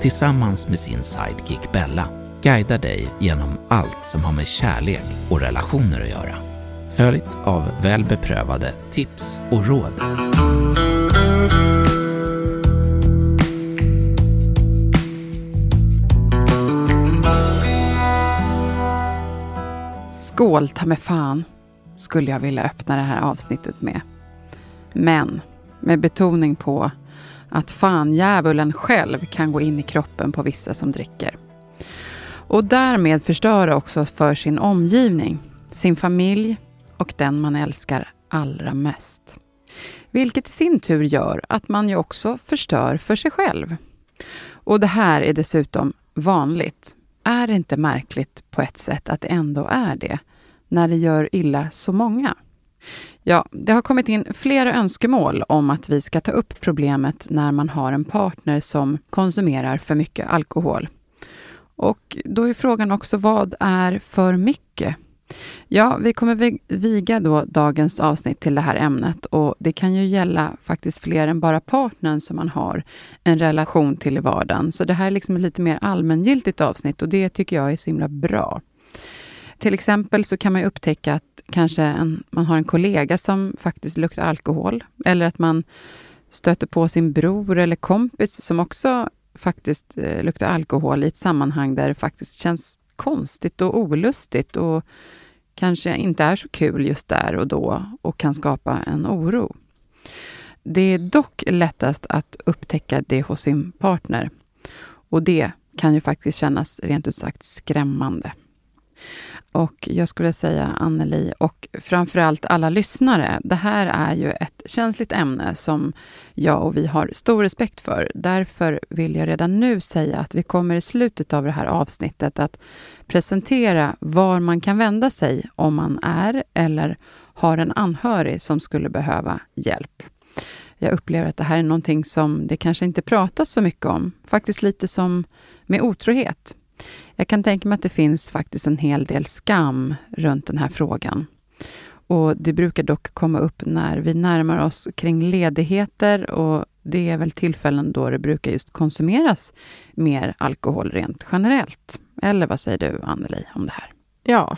tillsammans med sin sidekick Bella guidar dig genom allt som har med kärlek och relationer att göra. Följt av väl beprövade tips och råd. Skål ta med fan, skulle jag vilja öppna det här avsnittet med. Men med betoning på att fan djävulen själv kan gå in i kroppen på vissa som dricker. Och därmed förstöra också för sin omgivning, sin familj och den man älskar allra mest. Vilket i sin tur gör att man ju också förstör för sig själv. Och det här är dessutom vanligt. Är det inte märkligt på ett sätt att det ändå är det, när det gör illa så många? Ja, det har kommit in flera önskemål om att vi ska ta upp problemet när man har en partner som konsumerar för mycket alkohol. Och då är frågan också, vad är för mycket? Ja, vi kommer viga då dagens avsnitt till det här ämnet och det kan ju gälla faktiskt fler än bara partnern som man har en relation till i vardagen. Så det här är liksom ett lite mer allmängiltigt avsnitt och det tycker jag är så himla bra. Till exempel så kan man upptäcka att kanske en, man har en kollega som faktiskt luktar alkohol, eller att man stöter på sin bror eller kompis som också faktiskt eh, luktar alkohol i ett sammanhang där det faktiskt känns konstigt och olustigt och kanske inte är så kul just där och då och kan skapa en oro. Det är dock lättast att upptäcka det hos sin partner och det kan ju faktiskt kännas rent ut sagt skrämmande. Och jag skulle säga Anneli och framförallt alla lyssnare. Det här är ju ett känsligt ämne som jag och vi har stor respekt för. Därför vill jag redan nu säga att vi kommer i slutet av det här avsnittet att presentera var man kan vända sig om man är eller har en anhörig som skulle behöva hjälp. Jag upplever att det här är någonting som det kanske inte pratas så mycket om. Faktiskt lite som med otrohet. Jag kan tänka mig att det finns faktiskt en hel del skam runt den här frågan. Och Det brukar dock komma upp när vi närmar oss kring ledigheter och det är väl tillfällen då det brukar just konsumeras mer alkohol rent generellt. Eller vad säger du, Anneli, om det här? Ja,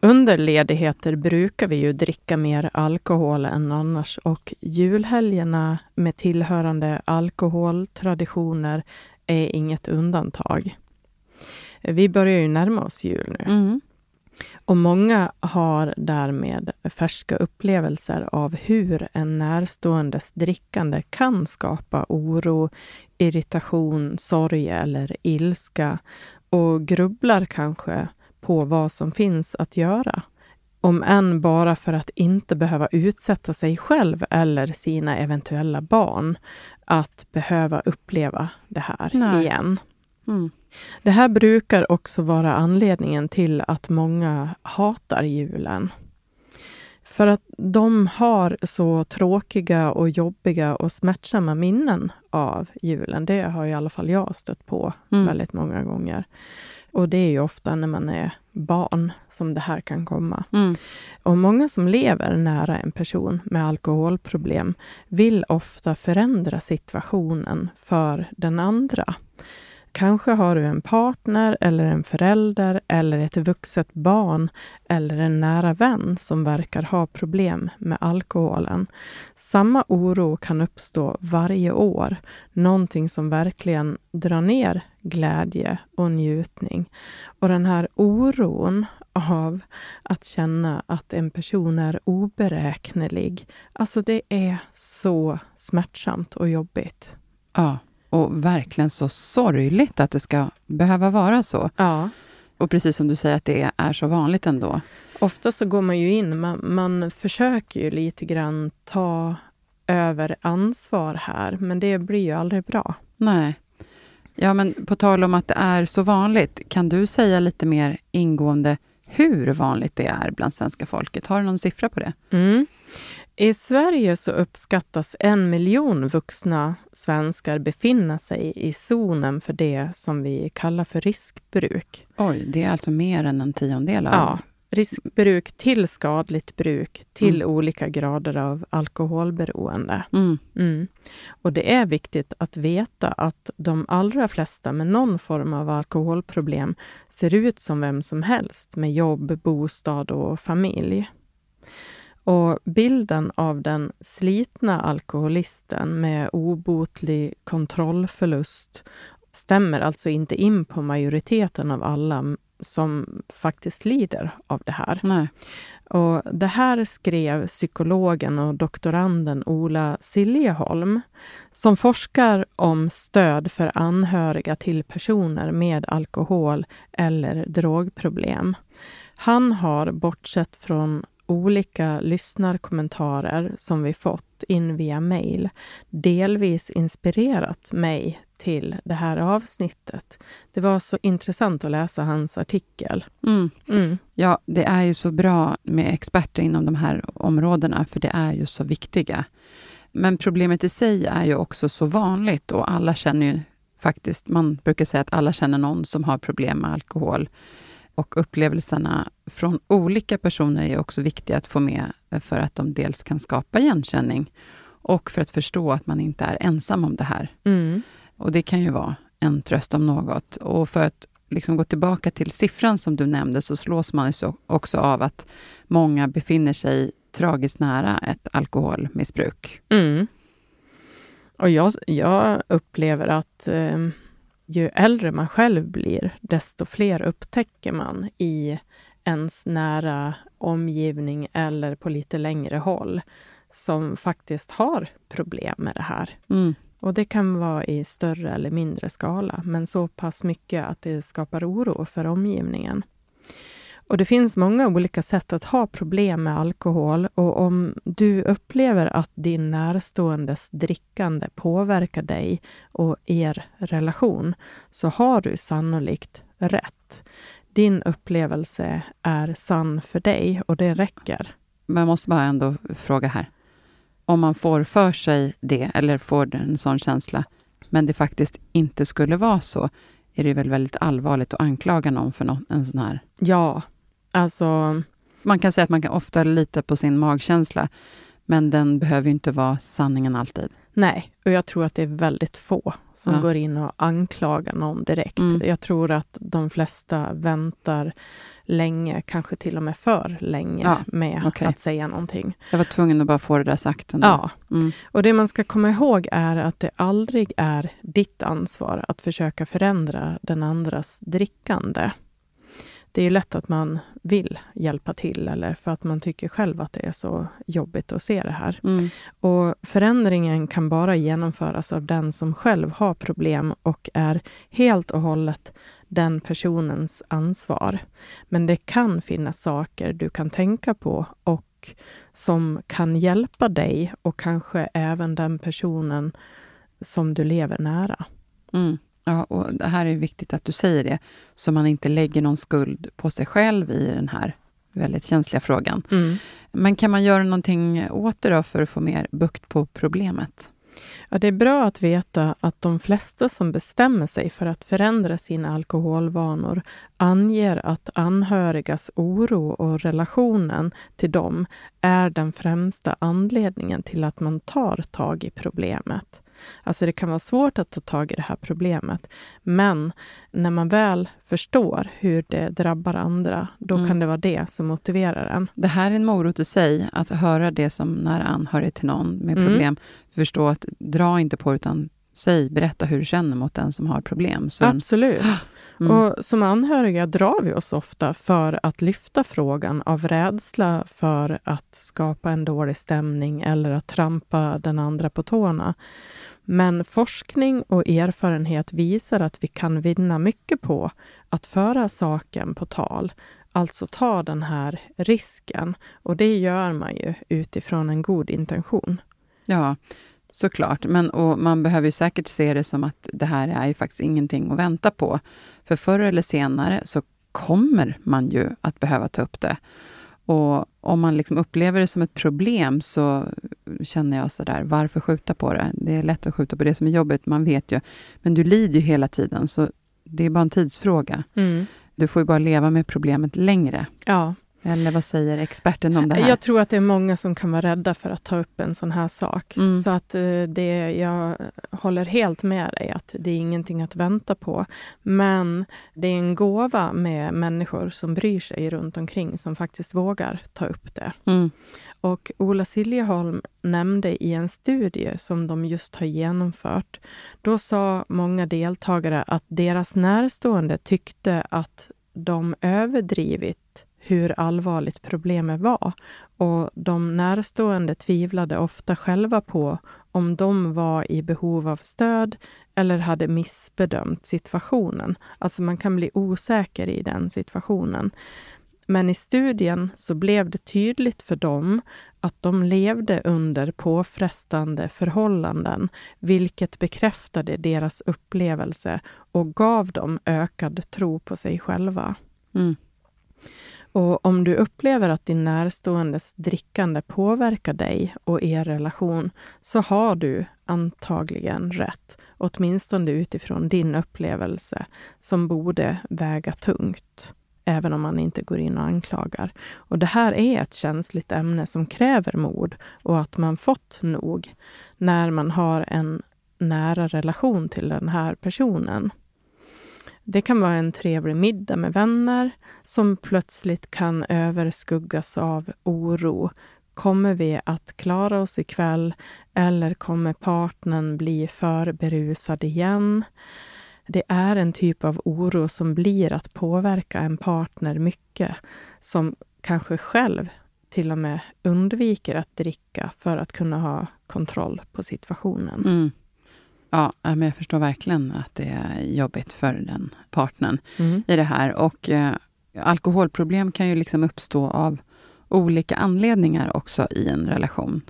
under ledigheter brukar vi ju dricka mer alkohol än annars och julhelgerna med tillhörande alkoholtraditioner är inget undantag. Vi börjar ju närma oss jul nu. Mm. Och många har därmed färska upplevelser av hur en närståendes drickande kan skapa oro, irritation, sorg eller ilska och grubblar kanske på vad som finns att göra. Om än bara för att inte behöva utsätta sig själv eller sina eventuella barn att behöva uppleva det här Nej. igen. Mm. Det här brukar också vara anledningen till att många hatar julen. För att de har så tråkiga och jobbiga och smärtsamma minnen av julen. Det har i alla fall jag stött på mm. väldigt många gånger. Och det är ju ofta när man är barn som det här kan komma. Mm. Och många som lever nära en person med alkoholproblem vill ofta förändra situationen för den andra. Kanske har du en partner eller en förälder eller ett vuxet barn eller en nära vän som verkar ha problem med alkoholen. Samma oro kan uppstå varje år, någonting som verkligen drar ner glädje och njutning. Och den här oron av att känna att en person är oberäknelig, alltså det är så smärtsamt och jobbigt. Ja. Och verkligen så sorgligt att det ska behöva vara så. Ja. Och precis som du säger, att det är så vanligt ändå. Ofta så går man ju in, man, man försöker ju lite grann ta över ansvar här, men det blir ju aldrig bra. Nej. Ja, men på tal om att det är så vanligt, kan du säga lite mer ingående hur vanligt det är bland svenska folket? Har du någon siffra på det? Mm. I Sverige så uppskattas en miljon vuxna svenskar befinna sig i zonen för det som vi kallar för riskbruk. Oj, det är alltså mer än en tiondel av... Ja, riskbruk till skadligt bruk, till Mm. olika grader av alkoholberoende. Mm. Mm. Och det är viktigt att veta att de allra flesta med någon form av alkoholproblem ser ut som vem som helst med jobb, bostad och familj. Och bilden av den slitna alkoholisten med obotlig kontrollförlust stämmer alltså inte in på majoriteten av alla som faktiskt lider av det här. Nej. Och det här skrev psykologen och doktoranden Ola Siljeholm som forskar om stöd för anhöriga till personer med alkohol eller drogproblem. Han har, bortsett från olika lyssnarkommentarer som vi fått in via mejl, delvis inspirerat mig till det här avsnittet. Det var så intressant att läsa hans artikel. Mm. Mm. Ja, det är ju så bra med experter inom de här områdena, för det är ju så viktiga. Men problemet i sig är ju också så vanligt och alla känner ju faktiskt, man brukar säga att alla känner någon som har problem med alkohol. Och upplevelserna från olika personer är också viktiga att få med för att de dels kan skapa igenkänning och för att förstå att man inte är ensam om det här. Mm. Och det kan ju vara en tröst om något. Och för att liksom gå tillbaka till siffran som du nämnde, så slås man också av att många befinner sig tragiskt nära ett alkoholmissbruk. Mm. Och jag, jag upplever att eh, ju äldre man själv blir, desto fler upptäcker man i ens nära omgivning eller på lite längre håll som faktiskt har problem med det här. Mm. Och det kan vara i större eller mindre skala, men så pass mycket att det skapar oro för omgivningen. Och det finns många olika sätt att ha problem med alkohol och om du upplever att din närståendes drickande påverkar dig och er relation så har du sannolikt rätt. Din upplevelse är sann för dig och det räcker. Men jag måste bara ändå fråga här. Om man får för sig det, eller får en sån känsla, men det faktiskt inte skulle vara så, är det väl väldigt allvarligt att anklaga någon för någon, en sån här... Ja, alltså Man kan säga att man kan ofta lita på sin magkänsla, men den behöver ju inte vara sanningen alltid. Nej, och jag tror att det är väldigt få som Ja. går in och anklagar någon direkt. Mm. Jag tror att de flesta väntar länge, kanske till och med för länge, Ja, med okej. att säga någonting. Jag var tvungen att bara få det där sagt. Ändå. Ja, Mm. och det man ska komma ihåg är att det aldrig är ditt ansvar att försöka förändra den andras drickande. Det är lätt att man vill hjälpa till eller för att man tycker själv att det är så jobbigt att se det här. Mm. Och förändringen kan bara genomföras av den som själv har problem och är helt och hållet den personens ansvar. Men det kan finnas saker du kan tänka på och som kan hjälpa dig och kanske även den personen som du lever nära. Mm. Ja, och det här är viktigt att du säger det, så man inte lägger någon skuld på sig själv i den här väldigt känsliga frågan. Men kan man göra någonting åt det då för att få mer bukt på problemet? Ja, det är bra att veta att de flesta som bestämmer sig för att förändra sina alkoholvanor anger att anhörigas oro och relationen till dem är den främsta anledningen till att man tar tag i problemet. Alltså det kan vara svårt att ta tag i det här problemet, men när man väl förstår hur det drabbar andra, då Mm. kan det vara det som motiverar en. Det här är en morot i sig, att höra det som nära anhörig till någon med Mm. problem. Förstå att dra inte på utan säg, berätta hur du känner mot den som har problem. Så Absolut. Mm. Och som anhöriga drar vi oss ofta för att lyfta frågan av rädsla för att skapa en dålig stämning eller att trampa den andra på tårna. Men forskning och erfarenhet visar att vi kan vinna mycket på att föra saken på tal, alltså ta den här risken. Och det gör man ju utifrån en god intention. Ja, Såklart, men och man behöver ju säkert se det som att det här är ju faktiskt ingenting att vänta på. För förr eller senare så kommer man ju att behöva ta upp det. Och om man liksom upplever det som ett problem så känner jag sådär, varför skjuta på det? Det är lätt att skjuta på det som är jobbigt, man vet ju. Men du lider ju hela tiden, så det är bara en tidsfråga. Mm. Du får ju bara leva med problemet längre. Ja, Eller vad säger experten om det här? Jag tror att det är många som kan vara rädda för att ta upp en sån här sak. Mm. Så att eh, det, jag håller helt med dig att det är ingenting att vänta på. Men det är en gåva med människor som bryr sig runt omkring som faktiskt vågar ta upp det. Mm. Och Ola Siljeholm nämnde i en studie som de just har genomfört, då sa många deltagare att deras närstående tyckte att de överdrivit hur allvarligt problemet var. Och de närstående tvivlade ofta själva på om de var i behov av stöd eller hade missbedömt situationen. Alltså man kan bli osäker i den situationen. Men i studien så blev det tydligt för dem att de levde under påfrestande förhållanden, vilket bekräftade deras upplevelse och gav dem ökad tro på sig själva. Mm. Och om du upplever att din närståendes drickande påverkar dig och er relation, så har du antagligen rätt, åtminstone utifrån din upplevelse, som borde väga tungt även om man inte går in och anklagar. Och det här är ett känsligt ämne som kräver mod och att man fått nog när man har en nära relation till den här personen. Det kan vara en trevlig middag med vänner som plötsligt kan överskuggas av oro. Kommer vi att klara oss ikväll eller kommer partnern bli för berusad igen? Det är en typ av oro som blir att påverka en partner mycket, som kanske själv till och med undviker att dricka för att kunna ha kontroll på situationen. Mm. Ja, men jag förstår verkligen att det är jobbigt för den partnern Mm. i det här. Och eh, alkoholproblem kan ju liksom uppstå av olika anledningar också i en relation.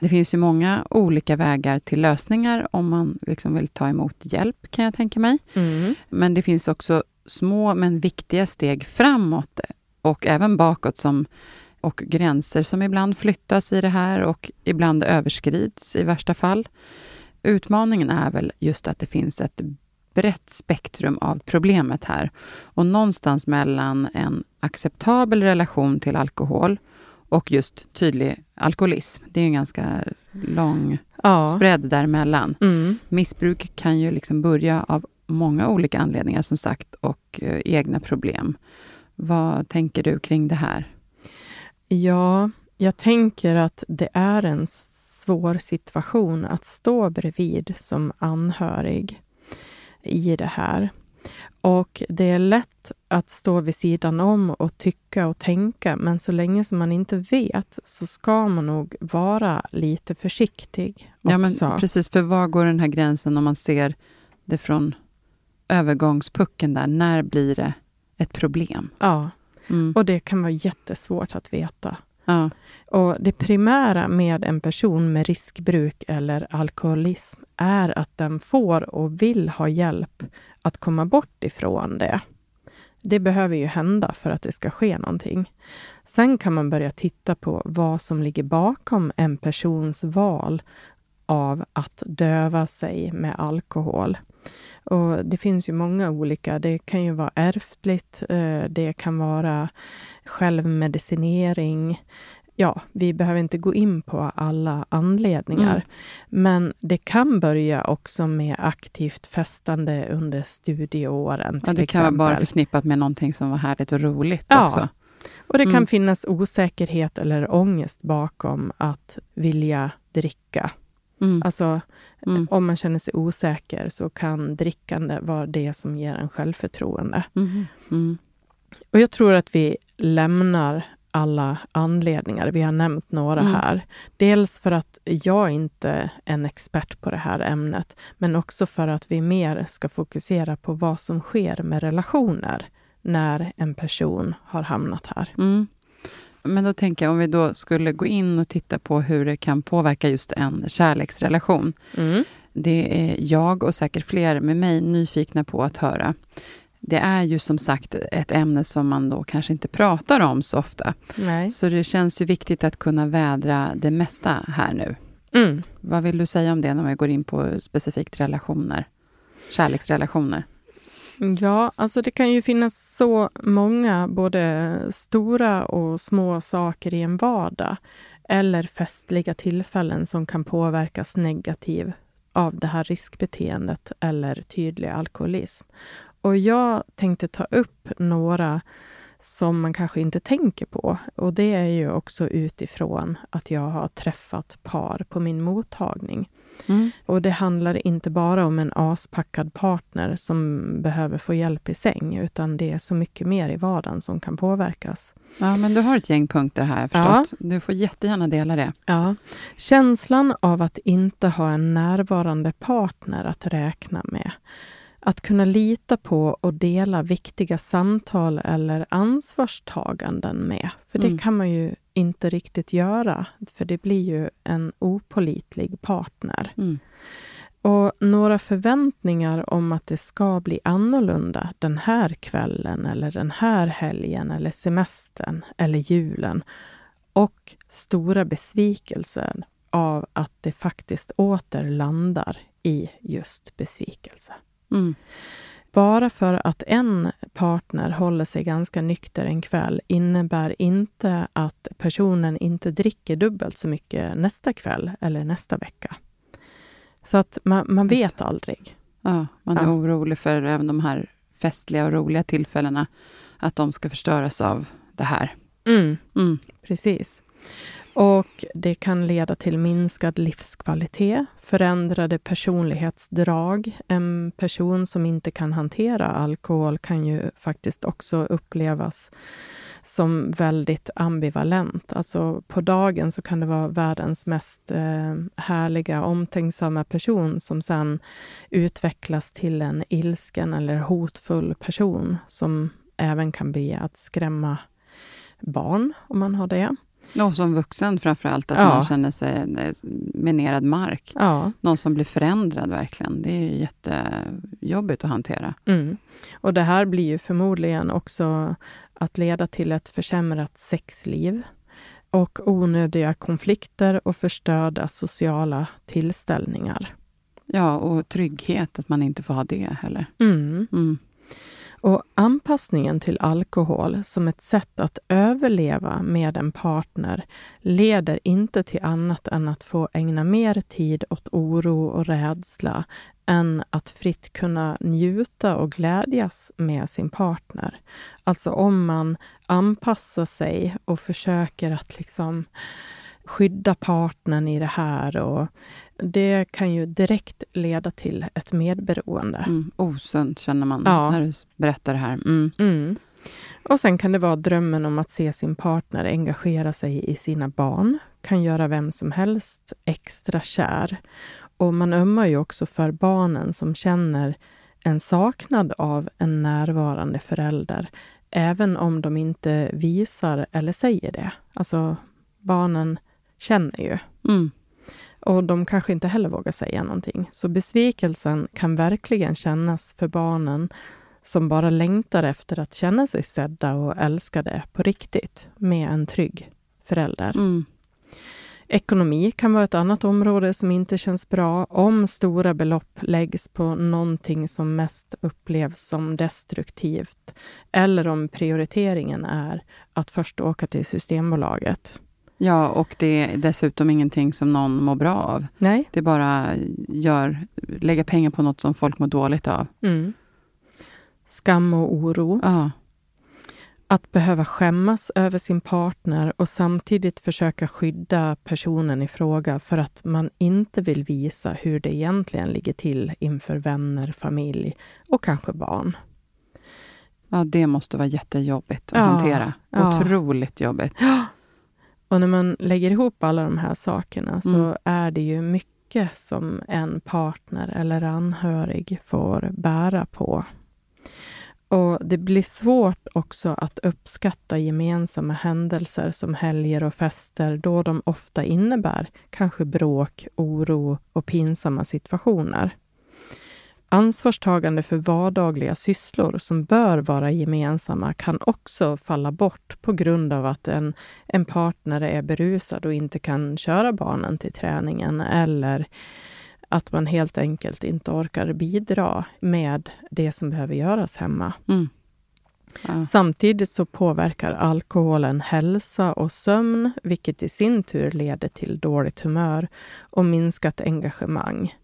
Det finns ju många olika vägar till lösningar om man liksom vill ta emot hjälp, kan jag tänka mig. Mm. Men det finns också små men viktiga steg framåt och även bakåt som, och gränser som ibland flyttas i det här och ibland överskrids i värsta fall. Utmaningen är väl just att det finns ett brett spektrum av problemet här. Och någonstans mellan en acceptabel relation till alkohol och just tydlig alkoholism. Det är en ganska lång Ja. spread däremellan. Mm. Missbruk kan ju liksom börja av många olika anledningar som sagt och eh, egna problem. Vad tänker du kring det här? Ja, jag tänker att det är en svår situation att stå bredvid som anhörig i det här. Och det är lätt att stå vid sidan om och tycka och tänka, men så länge som man inte vet så ska man nog vara lite försiktig också. Ja, men precis, för var går den här gränsen om man ser det från övergångspucken där? När blir det ett problem? ja, Mm. och det kan vara jättesvårt att veta. Ja. Och det primära med en person med riskbruk eller alkoholism är att den får och vill ha hjälp att komma bort ifrån det. Det behöver ju hända för att det ska ske någonting. Sen kan man börja titta på vad som ligger bakom en persons val av att döva sig med alkohol. Och det finns ju många olika. Det kan ju vara ärftligt, eh, det kan vara självmedicinering. Ja, vi behöver inte gå in på alla anledningar. Mm. Men det kan börja också med aktivt festande under studieåren. ja, det kan vara bara exempel. förknippat med någonting som var härligt och roligt Ja. också. Och det kan Mm. finnas osäkerhet eller ångest bakom att vilja dricka. Mm. Alltså, Mm. om man känner sig osäker så kan drickande vara det som ger en självförtroende. Mm. Mm. Och jag tror att vi lämnar alla anledningar. Vi har nämnt några Mm. här. Dels för att jag inte är en expert på det här ämnet, men också för att vi mer ska fokusera på vad som sker med relationer när en person har hamnat här. Mm. Men då tänker jag, om vi då skulle gå in och titta på hur det kan påverka just en kärleksrelation. Mm. Det är jag och säkert fler med mig nyfikna på att höra. Det är ju som sagt ett ämne som man då kanske inte pratar om så ofta. Nej. Så det känns ju viktigt att kunna vädra det mesta här nu. Mm. Vad vill du säga om det när vi går in på specifikt relationer? Kärleksrelationer. Ja, alltså det kan ju finnas så många både stora och små saker i en vardag eller festliga tillfällen som kan påverkas negativt av det här riskbeteendet eller tydlig alkoholism. Och jag tänkte ta upp några som man kanske inte tänker på. Och det är ju också utifrån att jag har träffat par på min mottagning. Mm. Och det handlar inte bara om en aspackad partner som behöver få hjälp i säng, utan det är så mycket mer i vardagen som kan påverkas. Ja, men du har ett gäng punkter här, förstått. Du får jättegärna dela det. Ja. Känslan av att inte ha en närvarande partner att räkna med. Att kunna lita på och dela viktiga samtal eller ansvarstaganden med. För det Mm. kan man ju inte riktigt göra, för det blir ju en opolitlig partner. Mm. Och några förväntningar om att det ska bli annorlunda den här kvällen eller den här helgen eller semestern eller julen. Och stora besvikelser av att det faktiskt åter landar i just besvikelse. Mm. Bara för att en partner håller sig ganska nykter en kväll innebär inte att personen inte dricker dubbelt så mycket nästa kväll eller nästa vecka. Så att man, man Just vet aldrig. Ja, man är Ja. orolig för även de här festliga och roliga tillfällena, att de ska förstöras av det här. Mm, Mm. precis. Och det kan leda till minskad livskvalitet, förändrade personlighetsdrag. En person som inte kan hantera alkohol kan ju faktiskt också upplevas som väldigt ambivalent. Alltså på dagen så kan det vara världens mest eh, härliga, omtänksamma person som sen utvecklas till en ilsken eller hotfull person som även kan bli att skrämma barn, om man har det. Och som vuxen framför allt, att Ja. man känner sig eh, minerad mark. Ja. Någon som blir förändrad verkligen. Det är jättejobbigt att hantera. Mm. Och det här blir ju förmodligen också att leda till ett försämrat sexliv och onödiga konflikter och förstörda sociala tillställningar. Ja, och trygghet, att man inte får ha det heller. Mm. Mm. Och anpassningen till alkohol som ett sätt att överleva med en partner leder inte till annat än att få ägna mer tid åt oro och rädsla än att fritt kunna njuta och glädjas med sin partner. Alltså om man anpassar sig och försöker att liksom skydda partnern i det här och det kan ju direkt leda till ett medberoende. Mm. Osunt känner man Ja. när du berättar det här. Mm. Mm. Och sen kan det vara drömmen om att se sin partner engagera sig i sina barn. Kan göra vem som helst extra kär. Och man ömmar ju också för barnen som känner en saknad av en närvarande förälder. Även om de inte visar eller säger det. Alltså, barnen känner ju. Mm. Och de kanske inte heller vågar säga någonting. Så besvikelsen kan verkligen kännas för barnen som bara längtar efter att känna sig sedda och älskade på riktigt med en trygg förälder. Mm. Ekonomi kan vara ett annat område som inte känns bra om stora belopp läggs på någonting som mest upplevs som destruktivt eller om prioriteringen är att först åka till Systembolaget. Ja, och det är dessutom ingenting som någon mår bra av. Nej. Det bara gör, lägga pengar på något som folk mår dåligt av. Mm. Skam och oro. Ja, Att behöva skämmas över sin partner och samtidigt försöka skydda personen i fråga för att man inte vill visa hur det egentligen ligger till inför vänner, familj och kanske barn. ja det måste vara jättejobbigt att Ja, hantera. ja. Otroligt jobbigt. Och när man lägger ihop alla de här sakerna så Mm. är det ju mycket som en partner eller anhörig får bära på. Och Det blir svårt också att uppskatta gemensamma händelser som helger och fester då de ofta innebär kanske bråk, oro och pinsamma situationer. Ansvarstagande för vardagliga sysslor som bör vara gemensamma kan också falla bort på grund av att en, en partner är berusad och inte kan köra barnen till träningen eller att man helt enkelt inte orkar bidra med det som behöver göras hemma. Mm. Ja. Samtidigt så påverkar alkoholen hälsa och sömn, vilket i sin tur leder till dåligt humör och minskat engagemang.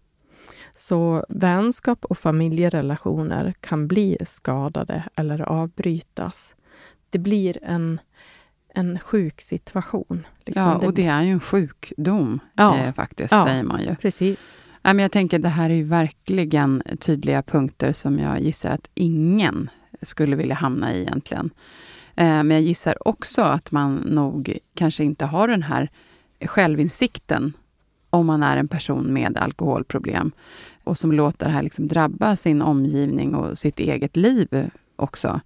Så vänskap och familjerelationer kan bli skadade eller avbrytas. Det blir en, en sjuk situation. Liksom. Ja, och det är ju en sjukdom ja. eh, faktiskt, ja, säger man ju. Precis. Ja, men jag tänker, det här är ju verkligen tydliga punkter som jag gissar att ingen skulle vilja hamna i egentligen. Eh, men jag gissar också att man nog kanske inte har den här självinsikten om man är en person med alkoholproblem och som låter det här liksom drabba sin omgivning och sitt eget liv också.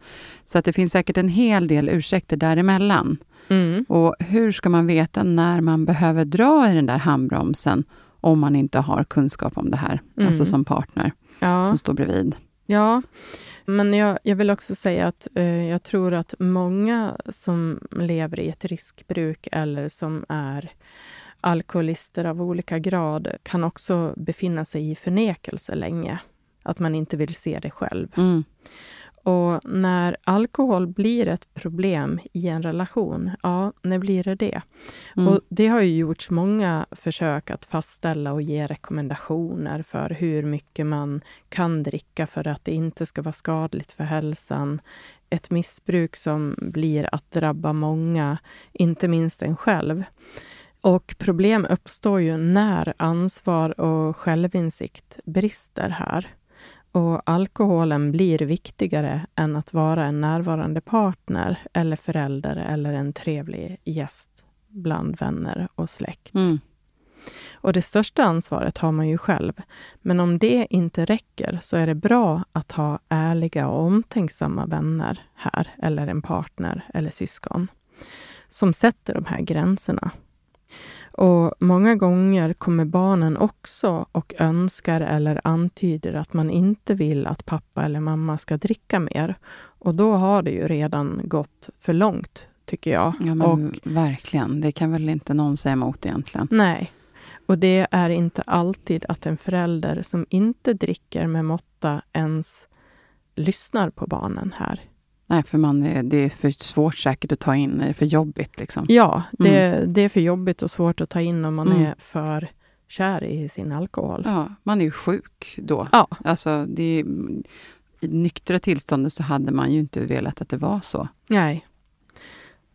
Så att det finns säkert en hel del ursäkter däremellan. Mm. Och hur ska man veta när man behöver dra i den där handbromsen om man inte har kunskap om det här, mm. alltså som partner ja. som står bredvid? Ja, men jag, jag vill också säga att eh, jag tror att många som lever i ett riskbruk eller som är alkoholister av olika grad kan också befinna sig i förnekelse länge. Att man inte vill se det själv. Mm. Och när alkohol blir ett problem i en relation, ja, när blir det det? Mm. Och det har ju gjorts många försök att fastställa och ge rekommendationer för hur mycket man kan dricka för att det inte ska vara skadligt för hälsan. Ett missbruk som blir att drabba många, inte minst en själv. Och problem uppstår ju när ansvar och självinsikt brister här. Och alkoholen blir viktigare än att vara en närvarande partner eller förälder eller en trevlig gäst bland vänner och släkt. Mm. Och det största ansvaret har man ju själv. Men om det inte räcker så är det bra att ha ärliga och omtänksamma vänner här, eller en partner eller syskon, som sätter de här gränserna. Och många gånger kommer barnen också och önskar eller antyder att man inte vill att pappa eller mamma ska dricka mer. Och då har det ju redan gått för långt, tycker jag. Ja, men och, verkligen. Det kan väl inte någon säga emot egentligen. Nej. Och det är inte alltid att en förälder som inte dricker med måtta ens lyssnar på barnen här. Nej, för man, det är för svårt säkert att ta in, det är för jobbigt. Liksom. Ja, det, mm. det är för jobbigt och svårt att ta in om man mm. är för kär i sin alkohol. Ja, man är ju sjuk då. Ja. Alltså, det, I nyktra tillståndet så hade man ju inte velat att det var så. Nej.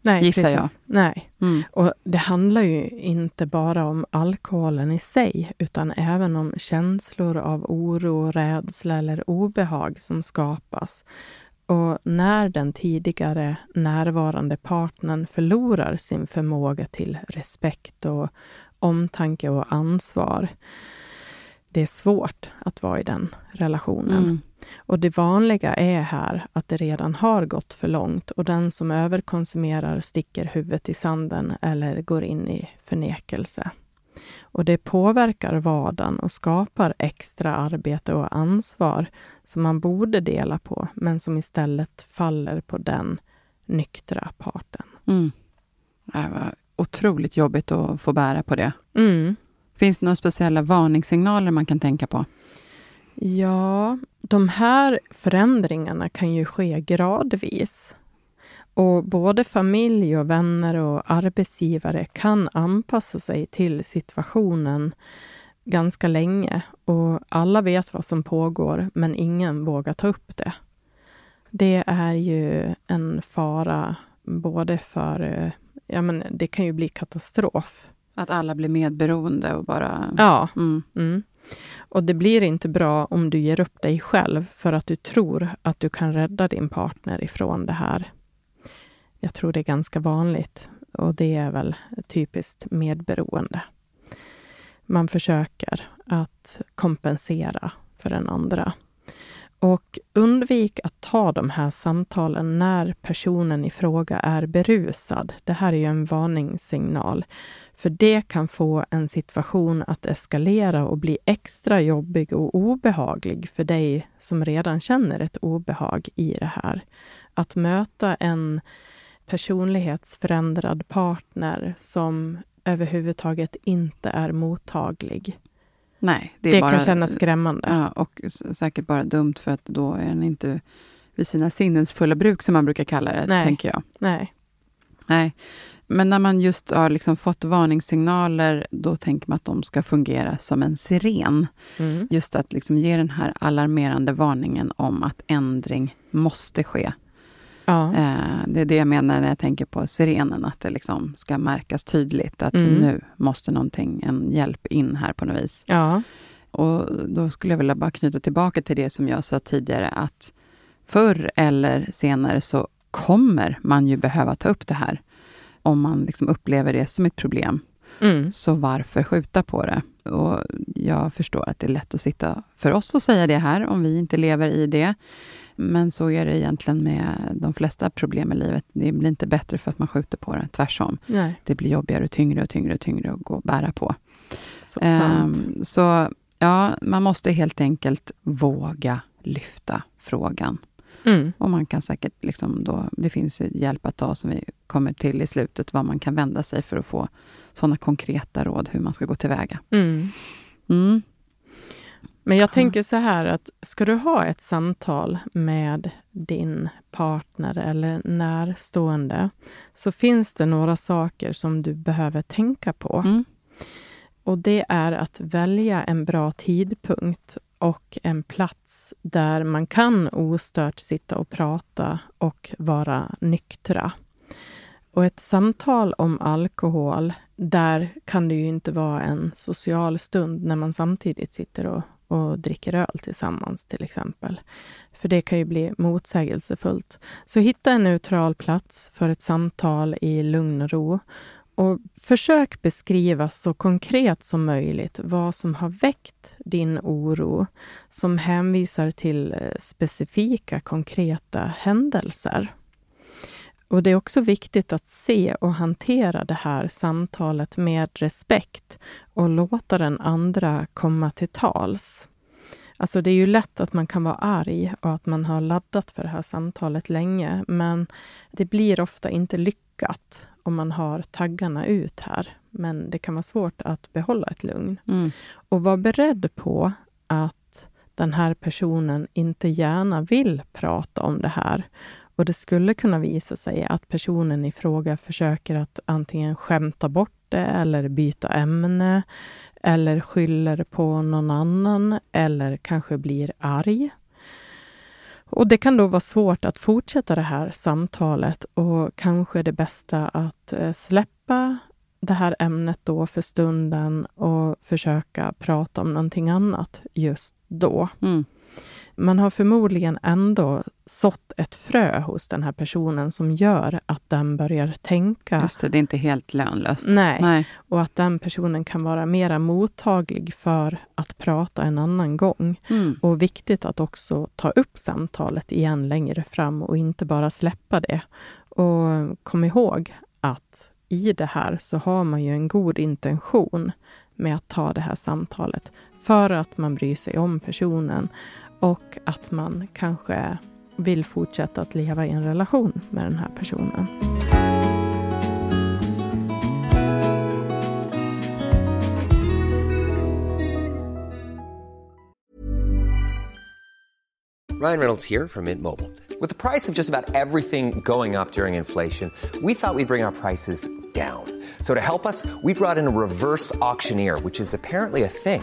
Nej, Gissar precis. jag. Nej. Mm. Och det handlar ju inte bara om alkoholen i sig, utan även om känslor av oro, rädsla eller obehag som skapas och när den tidigare närvarande partnern förlorar sin förmåga till respekt och omtanke och ansvar, det är svårt att vara i den relationen. Mm. Och det vanliga är här att det redan har gått för långt och den som överkonsumerar sticker huvudet i sanden eller går in i förnekelse. Och det påverkar vardagen och skapar extra arbete och ansvar som man borde dela på, men som istället faller på den nyktra parten. Mm. Det var otroligt jobbigt att få bära på det. Mm. Finns det några speciella varningssignaler man kan tänka på? Ja, de här förändringarna kan ju ske gradvis. Och både familj och vänner och arbetsgivare kan anpassa sig till situationen ganska länge och alla vet vad som pågår, men ingen vågar ta upp det. Det är ju en fara både för... Ja, men det kan ju bli katastrof. Att alla blir medberoende och bara... Ja. Mm. Mm. Och det blir inte bra om du ger upp dig själv för att du tror att du kan rädda din partner ifrån det här. Jag tror det är ganska vanligt och det är väl typiskt medberoende. Man försöker att kompensera för den andra. Och undvik att ta de här samtalen när personen i fråga är berusad. Det här är ju en varningssignal. För det kan få en situation att eskalera och bli extra jobbig och obehaglig för dig som redan känner ett obehag i det här. Att möta en personlighetsförändrad partner som överhuvudtaget inte är mottaglig. Nej, det, det bara, kan kännas skrämmande. Ja, och säkert bara dumt för att då är den inte vid sina sinnens fulla bruk, som man brukar kalla det, Nej. tänker jag. Nej. Nej. Men när man just har liksom fått varningssignaler, då tänker man att de ska fungera som en siren. Mm. Just att liksom ge den här alarmerande varningen om att ändring måste ske. Ja. Eh, det är det jag menar när jag tänker på sirenen, att det liksom ska märkas tydligt att mm. nu måste någonting, en hjälp in här på något vis. Ja. Och då skulle jag vilja bara knyta tillbaka till det som jag sa tidigare, att förr eller senare så kommer man ju behöva ta upp det här. Om man liksom upplever det som ett problem. Mm. Så varför skjuta på det? Och jag förstår att det är lätt att sitta för oss och säga det här, om vi inte lever i det. Men så är det egentligen med de flesta problem i livet. Det blir inte bättre för att man skjuter på det, tvärtom. Nej. Det blir jobbigare och tyngre och tyngre och tyngre att gå och bära på. Så, um, så ja, man måste helt enkelt våga lyfta frågan. Mm. Och man kan säkert, liksom då, det finns ju hjälp att ta som vi kommer till i slutet, var man kan vända sig för att få sådana konkreta råd hur man ska gå tillväga. Mm. Mm. Men jag tänker så här att ska du ha ett samtal med din partner eller närstående så finns det några saker som du behöver tänka på. Mm. Och det är att välja en bra tidpunkt och en plats där man kan ostört sitta och prata och vara nyktra. Och ett samtal om alkohol, där kan det ju inte vara en social stund när man samtidigt sitter och och dricker öl tillsammans till exempel. För det kan ju bli motsägelsefullt. Så hitta en neutral plats för ett samtal i lugn och ro. Och försök beskriva så konkret som möjligt vad som har väckt din oro som hänvisar till eh, specifika konkreta händelser. Och Det är också viktigt att se och hantera det här samtalet med respekt och låta den andra komma till tals. Alltså det är ju lätt att man kan vara arg och att man har laddat för det här samtalet länge, men det blir ofta inte lyckat om man har taggarna ut här. Men det kan vara svårt att behålla ett lugn. Mm. Och var beredd på att den här personen inte gärna vill prata om det här och det skulle kunna visa sig att personen i fråga försöker att antingen skämta bort det eller byta ämne eller skyller på någon annan eller kanske blir arg. Och Det kan då vara svårt att fortsätta det här samtalet och kanske är det bästa att eh, släppa det här ämnet då för stunden och försöka prata om någonting annat just då. Mm man har förmodligen ändå sått ett frö hos den här personen som gör att den börjar tänka. Just det, det är inte helt lönlöst. Nej, Nej. och att den personen kan vara mera mottaglig för att prata en annan gång. Mm. Och viktigt att också ta upp samtalet igen längre fram och inte bara släppa det. Och kom ihåg att i det här så har man ju en god intention med att ta det här samtalet för att man bryr sig om personen och att man kanske vill fortsätta att leva i en relation med den här personen. Ryan Reynolds här från Mint Mobile. Med priset på nästan allt som går upp under inflationen, trodde vi att vi skulle bring våra priser down. So att hjälpa oss, we brought in a reverse auctioneer, which is apparently a thing.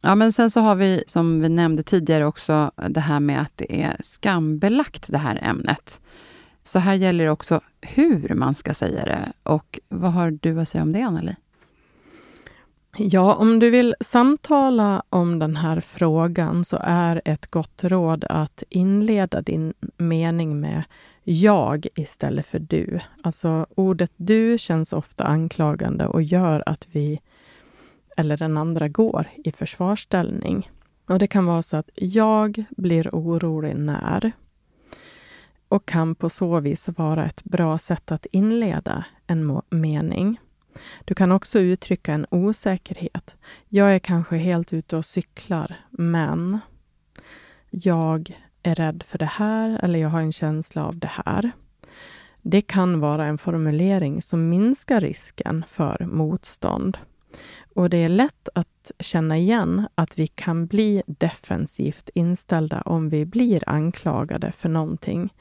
Ja, men sen så har vi, som vi nämnde tidigare också, det här med att det är skambelagt, det här ämnet. Så här gäller det också hur man ska säga det. Och vad har du att säga om det, Anneli? Ja, om du vill samtala om den här frågan så är ett gott råd att inleda din mening med jag istället för du. Alltså ordet du känns ofta anklagande och gör att vi eller den andra går i försvarsställning. Och Det kan vara så att jag blir orolig när och kan på så vis vara ett bra sätt att inleda en mening. Du kan också uttrycka en osäkerhet. Jag är kanske helt ute och cyklar, men jag är rädd för det här eller jag har en känsla av det här. Det kan vara en formulering som minskar risken för motstånd. Och det är lätt att känna igen att vi kan bli defensivt inställda om vi blir anklagade för någonting.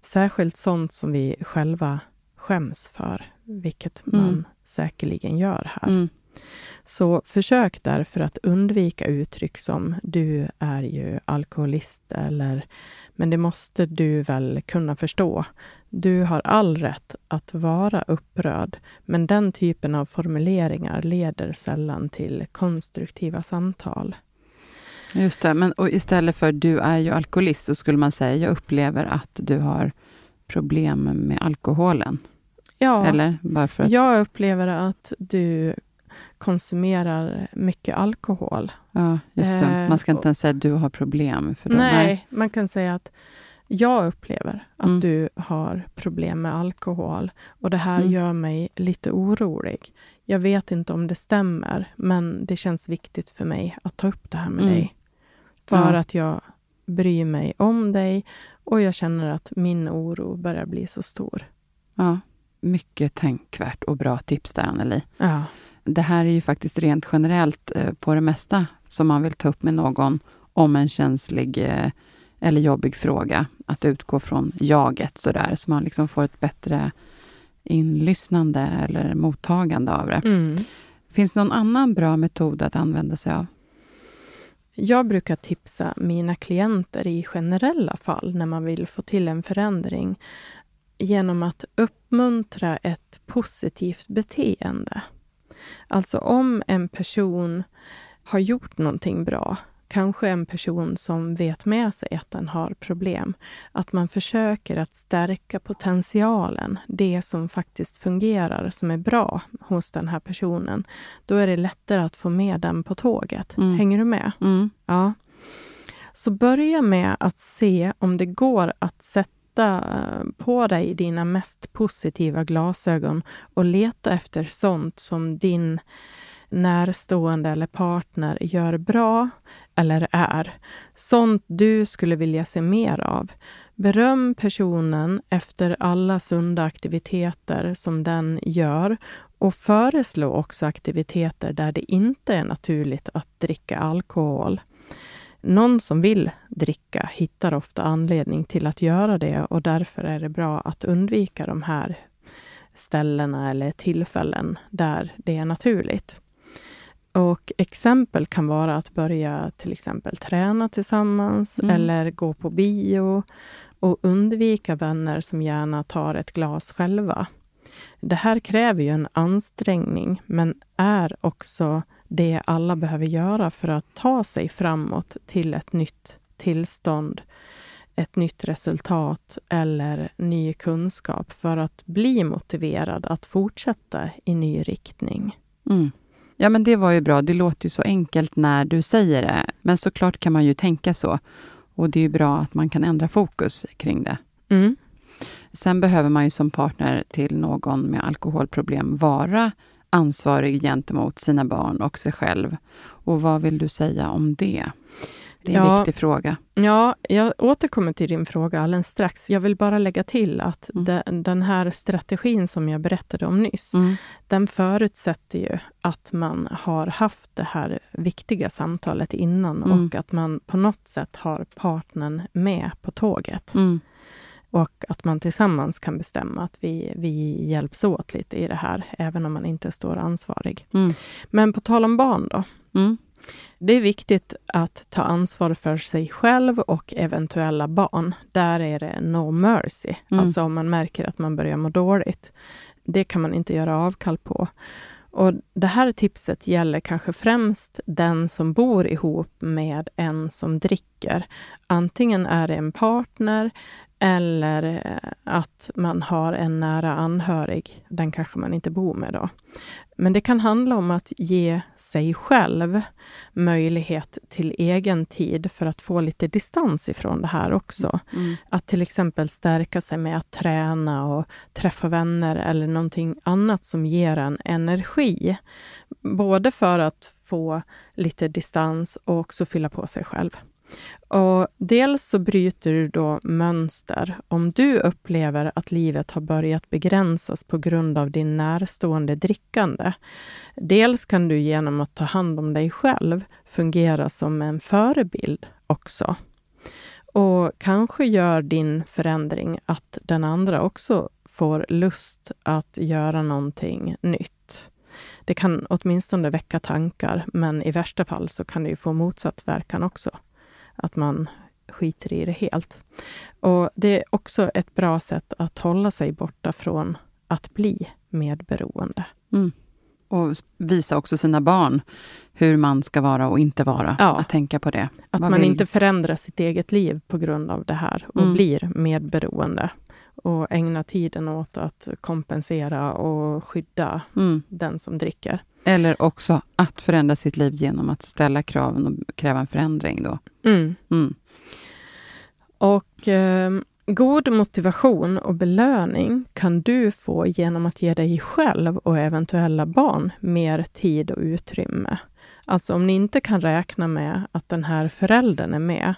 Särskilt sånt som vi själva skäms för, vilket man mm. säkerligen gör här. Mm. Så försök därför att undvika uttryck som du är ju alkoholist eller men det måste du väl kunna förstå. Du har all rätt att vara upprörd, men den typen av formuleringar leder sällan till konstruktiva samtal. Just det, men och istället för du är ju alkoholist, så skulle man säga jag upplever att du har problem med alkoholen. Ja, Eller? Att... jag upplever att du konsumerar mycket alkohol. Ja, just det. Eh, man ska inte ens säga att du har problem. För då, nej, nej, man kan säga att jag upplever att mm. du har problem med alkohol och det här mm. gör mig lite orolig. Jag vet inte om det stämmer, men det känns viktigt för mig att ta upp det här med mm. dig. För ja. att jag bryr mig om dig och jag känner att min oro börjar bli så stor. Ja, mycket tänkvärt och bra tips där, Anneli. Ja. Det här är ju faktiskt rent generellt eh, på det mesta som man vill ta upp med någon om en känslig eh, eller jobbig fråga. Att utgå från jaget sådär, så man liksom får ett bättre inlyssnande eller mottagande av det. Mm. Finns det någon annan bra metod att använda sig av? Jag brukar tipsa mina klienter i generella fall, när man vill få till en förändring, genom att uppmuntra ett positivt beteende. Alltså om en person har gjort någonting bra, kanske en person som vet med sig att den har problem, att man försöker att stärka potentialen, det som faktiskt fungerar, som är bra hos den här personen. Då är det lättare att få med den på tåget. Mm. Hänger du med? Mm. Ja. Så börja med att se om det går att sätta eh, på dig dina mest positiva glasögon och leta efter sånt som din närstående eller partner gör bra eller är. Sånt du skulle vilja se mer av. Beröm personen efter alla sunda aktiviteter som den gör och föreslå också aktiviteter där det inte är naturligt att dricka alkohol. Någon som vill dricka hittar ofta anledning till att göra det och därför är det bra att undvika de här ställena eller tillfällen där det är naturligt. Och exempel kan vara att börja till exempel träna tillsammans mm. eller gå på bio och undvika vänner som gärna tar ett glas själva. Det här kräver ju en ansträngning, men är också det alla behöver göra för att ta sig framåt till ett nytt tillstånd, ett nytt resultat eller ny kunskap för att bli motiverad att fortsätta i ny riktning. Mm. Ja, men det var ju bra. Det låter ju så enkelt när du säger det. Men såklart kan man ju tänka så. Och det är ju bra att man kan ändra fokus kring det. Mm. Sen behöver man ju som partner till någon med alkoholproblem vara ansvarig gentemot sina barn och sig själv. Och vad vill du säga om det? Det är en Ja. viktig fråga. Ja, jag återkommer till din fråga alldeles strax. Jag vill bara lägga till att Mm. den, den här strategin som jag berättade om nyss, Mm. den förutsätter ju att man har haft det här viktiga samtalet innan Mm. och att man på något sätt har partnern med på tåget. Och att man tillsammans kan bestämma att vi, vi hjälps åt lite i det här, även om man inte står ansvarig. Mm. Men på tal om barn då. Mm. Det är viktigt att ta ansvar för sig själv och eventuella barn. Där är det no mercy. Mm. Alltså om man märker att man börjar må dåligt. Det kan man inte göra avkall på. Och Det här tipset gäller kanske främst den som bor ihop med en som dricker. Antingen är det en partner eller eh, att man har en nära anhörig. Den kanske man inte bor med då. Men det kan handla om att ge sig själv möjlighet till egen tid för att få lite distans ifrån det här också. Mm. Att till exempel stärka sig med att träna och träffa vänner eller någonting annat som ger en energi. Både för att få lite distans och också fylla på sig själv. Och dels så bryter du då mönster. Om du upplever att livet har börjat begränsas på grund av din närstående drickande. Dels kan du genom att ta hand om dig själv fungera som en förebild också. Och kanske gör din förändring att den andra också får lust att göra någonting nytt. Det kan åtminstone väcka tankar, men i värsta fall så kan det ju få motsatt verkan också. Att man skiter i det helt. Och Det är också ett bra sätt att hålla sig borta från att bli medberoende. Mm. Och visa också sina barn hur man ska vara och inte vara. Ja. Att tänka på det. Att Vad man vill- inte förändrar sitt eget liv på grund av det här och Mm. blir medberoende. Och ägna tiden åt att kompensera och skydda Mm. den som dricker. Eller också att förändra sitt liv genom att ställa kraven och kräva en förändring. Då. Mm. Mm. Och eh, god motivation och belöning kan du få genom att ge dig själv och eventuella barn mer tid och utrymme. Alltså om ni inte kan räkna med att den här föräldern är med,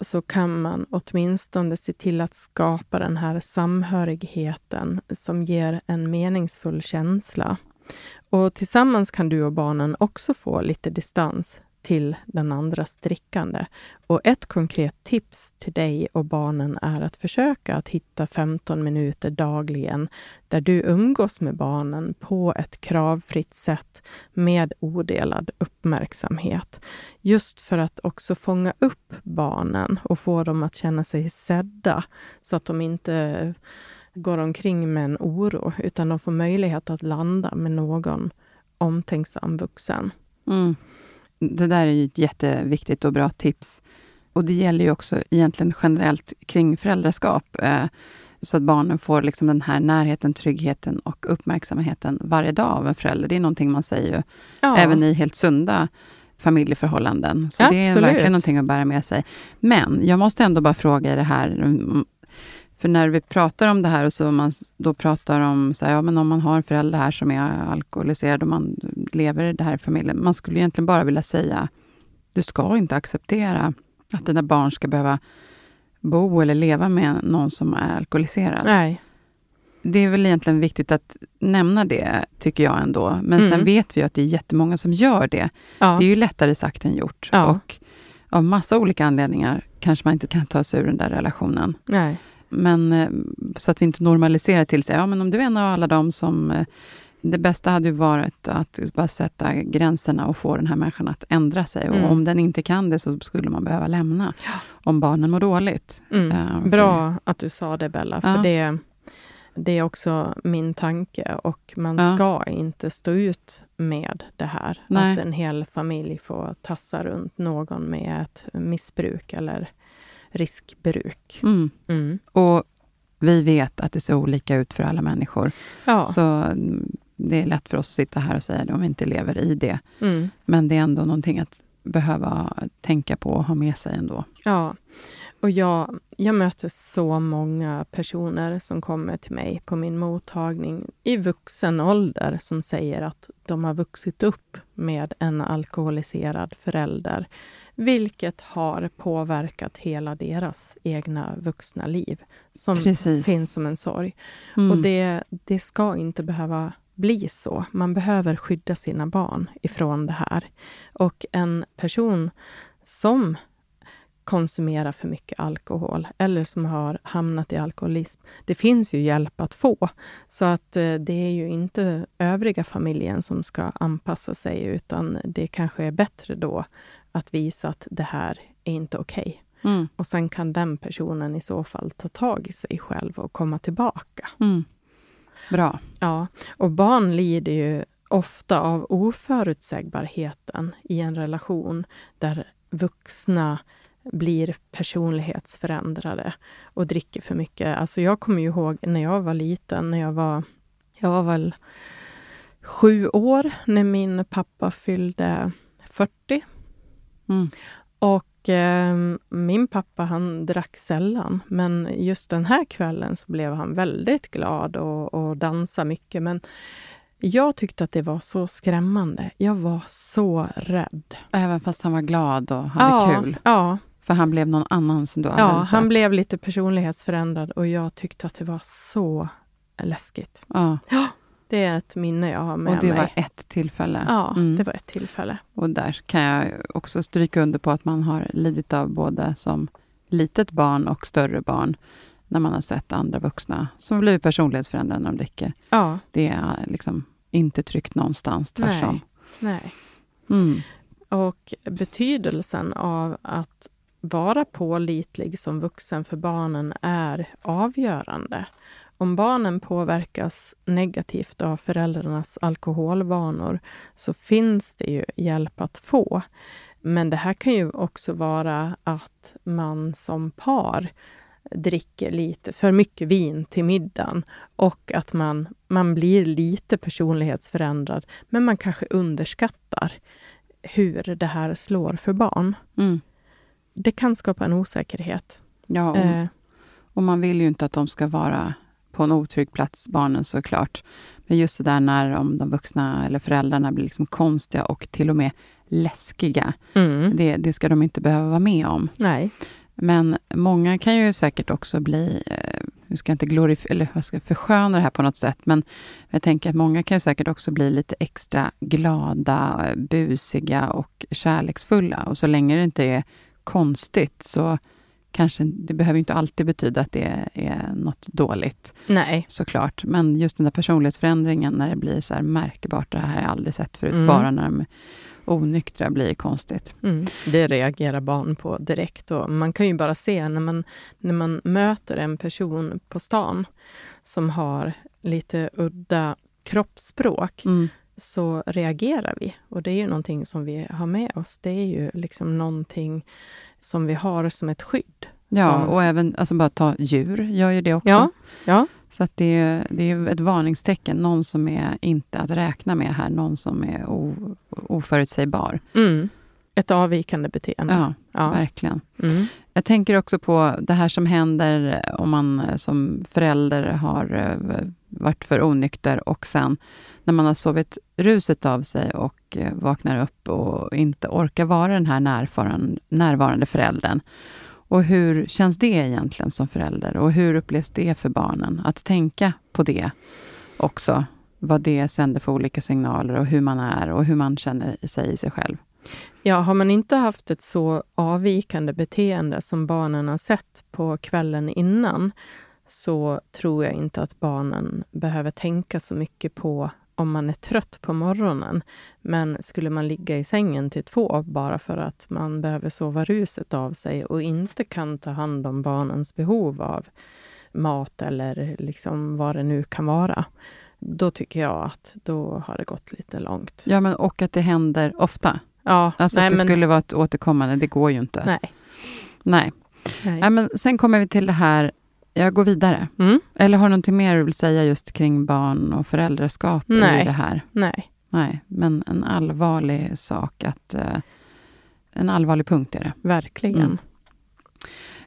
så kan man åtminstone se till att skapa den här samhörigheten som ger en meningsfull känsla. Och tillsammans kan du och barnen också få lite distans till den andras drickande. Och ett konkret tips till dig och barnen är att försöka att hitta 15 minuter dagligen där du umgås med barnen på ett kravfritt sätt med odelad uppmärksamhet. Just för att också fånga upp barnen och få dem att känna sig sedda så att de inte går omkring med en oro utan de får möjlighet att landa med någon omtänksam vuxen. Mm. Det där är ju ett jätteviktigt och bra tips. Och det gäller ju också egentligen generellt kring föräldraskap. Eh, så att barnen får liksom den här närheten, tryggheten och uppmärksamheten varje dag av en förälder. Det är någonting man säger ju Ja. även i helt sunda familjeförhållanden. Så det är Absolut. verkligen någonting att bära med sig. Men jag måste ändå bara fråga i det här. För när vi pratar om det här och så man då pratar om så här, ja, men om man har en förälder här som är alkoholiserad och man lever i det här i familjen. Man skulle egentligen bara vilja säga, du ska inte acceptera att dina barn ska behöva bo eller leva med någon som är alkoholiserad. Nej. Det är väl egentligen viktigt att nämna det, tycker jag ändå. Men sen Mm. vet vi att det är jättemånga som gör det. Ja. Det är ju lättare sagt än gjort. Ja. Och av massa olika anledningar kanske man inte kan ta sig ur den där relationen. Nej. Men eh, så att vi inte normaliserar till sig, ja men om du är en av alla dem som... eh, Det bästa hade ju varit att bara sätta gränserna och få den här människan att ändra sig. Mm. Och om den inte kan det så skulle man behöva lämna. Om barnen mår dåligt. Mm. Ja, för- Bra att du sa det Bella, för Ja. det, det är också min tanke och man Ja. ska inte stå ut med det här. Nej. Att en hel familj får tassa runt någon med ett missbruk eller riskbruk. Mm. Mm. Och vi vet att det ser olika ut för alla människor. Ja. Så mm, det är lätt för oss att sitta här och säga det om vi inte lever i det. Mm. Men det är ändå någonting att behöva tänka på och ha med sig ändå. Ja, och jag, jag möter så många personer som kommer till mig på min mottagning i vuxen ålder som säger att de har vuxit upp med en alkoholiserad förälder vilket har påverkat hela deras egna vuxna liv som Precis. finns som en sorg. Mm. Och det, det ska inte behöva bli så. Man behöver skydda sina barn ifrån det här. Och en person som konsumerar för mycket alkohol eller som har hamnat i alkoholism. Det finns ju hjälp att få. Så att eh, det är ju inte övriga familjen som ska anpassa sig utan det kanske är bättre då att visa att det här är inte okej. Mm. Och sen kan den personen i så fall ta tag i sig själv och komma tillbaka. Mm. Bra. Ja, och barn lider ju ofta av oförutsägbarheten i en relation där vuxna blir personlighetsförändrade och dricker för mycket. Alltså jag kommer ju ihåg när jag var liten, när jag var, jag var väl sju år när min pappa fyllde 40. Mm. Och eh, min pappa han drack sällan, men just den här kvällen så blev han väldigt glad och, och dansade mycket. Men jag tyckte att det var så skrämmande. Jag var så rädd. Även fast han var glad och hade ja, kul. Ja, För han blev någon annan som du ja sett. han blev lite personlighetsförändrad och jag tyckte att det var så läskigt. Ja. Det är ett minne jag har med Och det mig. var ett tillfälle. Ja, Mm. det var ett tillfälle. Och där kan jag också stryka under på att man har lidit av både som litet barn och större barn när man har sett andra vuxna som blivit personlighetsförändrade när de dricker. Ja, Det är liksom inte tryggt någonstans, tvärtom. nej. Mm. Och betydelsen av att vara pålitlig som vuxen för barnen är avgörande. Om barnen påverkas negativt av föräldrarnas alkoholvanor så finns det ju hjälp att få. Men det här kan ju också vara att man som par dricker lite för mycket vin till middagen och att man, man blir lite personlighetsförändrad men man kanske underskattar hur det här slår för barn. Mm. Det kan skapa en osäkerhet. Ja, och, Eh, och man vill ju inte att de ska vara på en otrygg plats, barnen såklart. Men just det där när om de vuxna eller föräldrarna blir liksom konstiga och till och med läskiga. mm, Det, det ska de inte behöva vara med om. nej. Men många kan ju säkert också bli, eh, nu ska jag inte glorif- eller vad ska jag försköna det här på något sätt, men jag tänker att många kan säkert också bli lite extra glada, busiga och kärleksfulla. Och så länge det inte är konstigt så kanske, det behöver inte alltid betyda att det är något dåligt Nej. såklart. Men just den där personlighetsförändringen när det blir så här märkbart, det här har jag aldrig sett förut, Mm. bara när de är onyktra blir konstigt. Mm. Det reagerar barn på direkt. Och man kan ju bara se när man, när man möter en person på stan som har lite udda kroppsspråk Mm. Så reagerar vi. Och det är ju någonting som vi har med oss. Det är ju liksom någonting som vi har som ett skydd. Ja, som, och även alltså bara ta djur, gör ju det också. ja, ja, Så att det, är, det är ett varningstecken, någon som är inte att räkna med här, någon som är o, oförutsägbar. mm. Ett avvikande beteende. Ja, Ja. verkligen. Mm. Jag tänker också på det här som händer om man som förälder har eh, varit för onykter och sen när man har sovit ruset av sig och eh, vaknar upp och inte orkar vara den här närvarande, närvarande föräldern. Och hur känns det egentligen som förälder? Och hur upplevs det för barnen? Att tänka på det också. Vad det sänder för olika signaler och hur man är och hur man känner sig i sig själv. Ja, har man inte haft ett så avvikande beteende som barnen har sett på kvällen innan så tror jag inte att barnen behöver tänka så mycket på om man är trött på morgonen. Men skulle man ligga i sängen till två bara för att man behöver sova ruset av sig och inte kan ta hand om barnens behov av mat eller liksom vad det nu kan vara, då tycker jag att då har det gått lite långt. Ja, men och att det händer ofta. Ja, Alltså nej, att det men, skulle vara ett återkommande, det går ju inte. nej, Nej. nej. Ja, men sen kommer vi till det här, jag går vidare. Mm, Eller har du någonting mer du vill säga just kring barn och föräldraskap Nej. i det här? nej. Nej, men en allvarlig sak att, eh, en allvarlig punkt är det. Verkligen. Mm.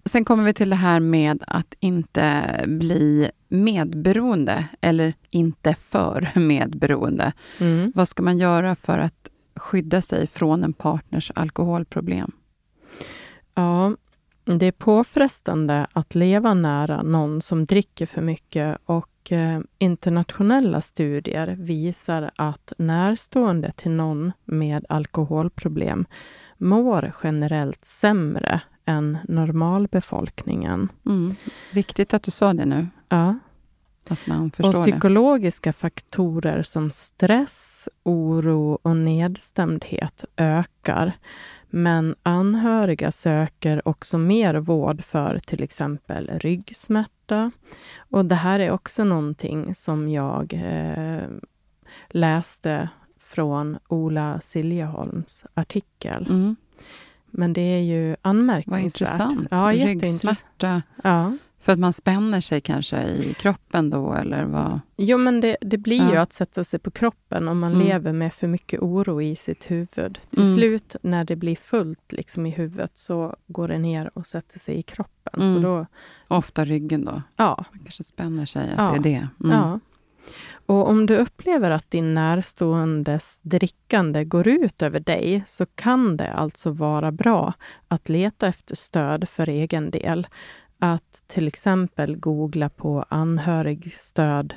Sen kommer vi till det här med att inte bli medberoende eller inte för medberoende. Mm. Vad ska man göra för att skydda sig från en partners alkoholproblem? Ja, det är påfrestande att leva nära någon som dricker för mycket och eh, internationella studier visar att närstående till någon med alkoholproblem mår generellt sämre än normalbefolkningen. Mm. Viktigt att du sa det nu, Ja. att man Och förstår det. psykologiska faktorer som stress, oro och nedstämdhet ökar. Men anhöriga söker också mer vård för till exempel ryggsmärta. Och det här är också någonting som jag eh, läste från Ola Siljeholms artikel. Mm. Men det är ju Vad anmärkningsvärt. intressant. Ja. Ryggsmärta. Ja. För att man spänner sig kanske i kroppen då, eller vad? Jo, men det, det blir ju Ja. att sätta sig på kroppen om man Mm. lever med för mycket oro i sitt huvud. Till Mm. slut, när det blir fullt liksom i huvudet, så går det ner och sätter sig i kroppen. Mm. Så då, Ofta ryggen då. ja, Man kanske spänner sig, att Ja. det är det. Mm. ja. Och om du upplever att din närståendes drickande går ut över dig, så kan det alltså vara bra att leta efter stöd för egen del. Att till exempel googla på anhörigstöd,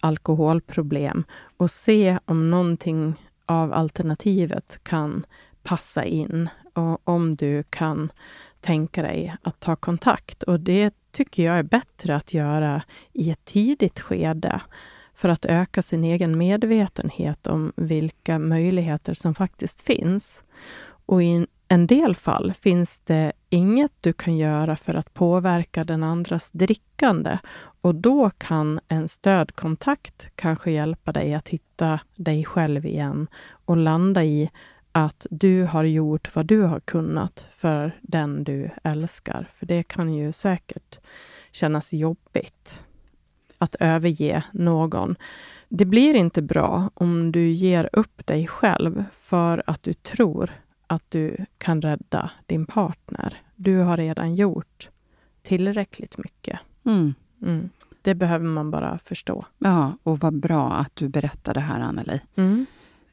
alkoholproblem och se om någonting av alternativet kan passa in och om du kan tänka dig att ta kontakt. Och det tycker jag är bättre att göra i ett tidigt skede för att öka sin egen medvetenhet om vilka möjligheter som faktiskt finns. Och in, en del fall finns det inget du kan göra för att påverka den andras drickande och då kan en stödkontakt kanske hjälpa dig att hitta dig själv igen och landa i att du har gjort vad du har kunnat för den du älskar. För det kan ju säkert kännas jobbigt att överge någon. Det blir inte bra om du ger upp dig själv för att du tror att du kan rädda din partner. Du har redan gjort tillräckligt mycket. Mm. Mm. Det behöver man bara förstå. Ja, och vad bra att du berättar det här, Anneli. Mm.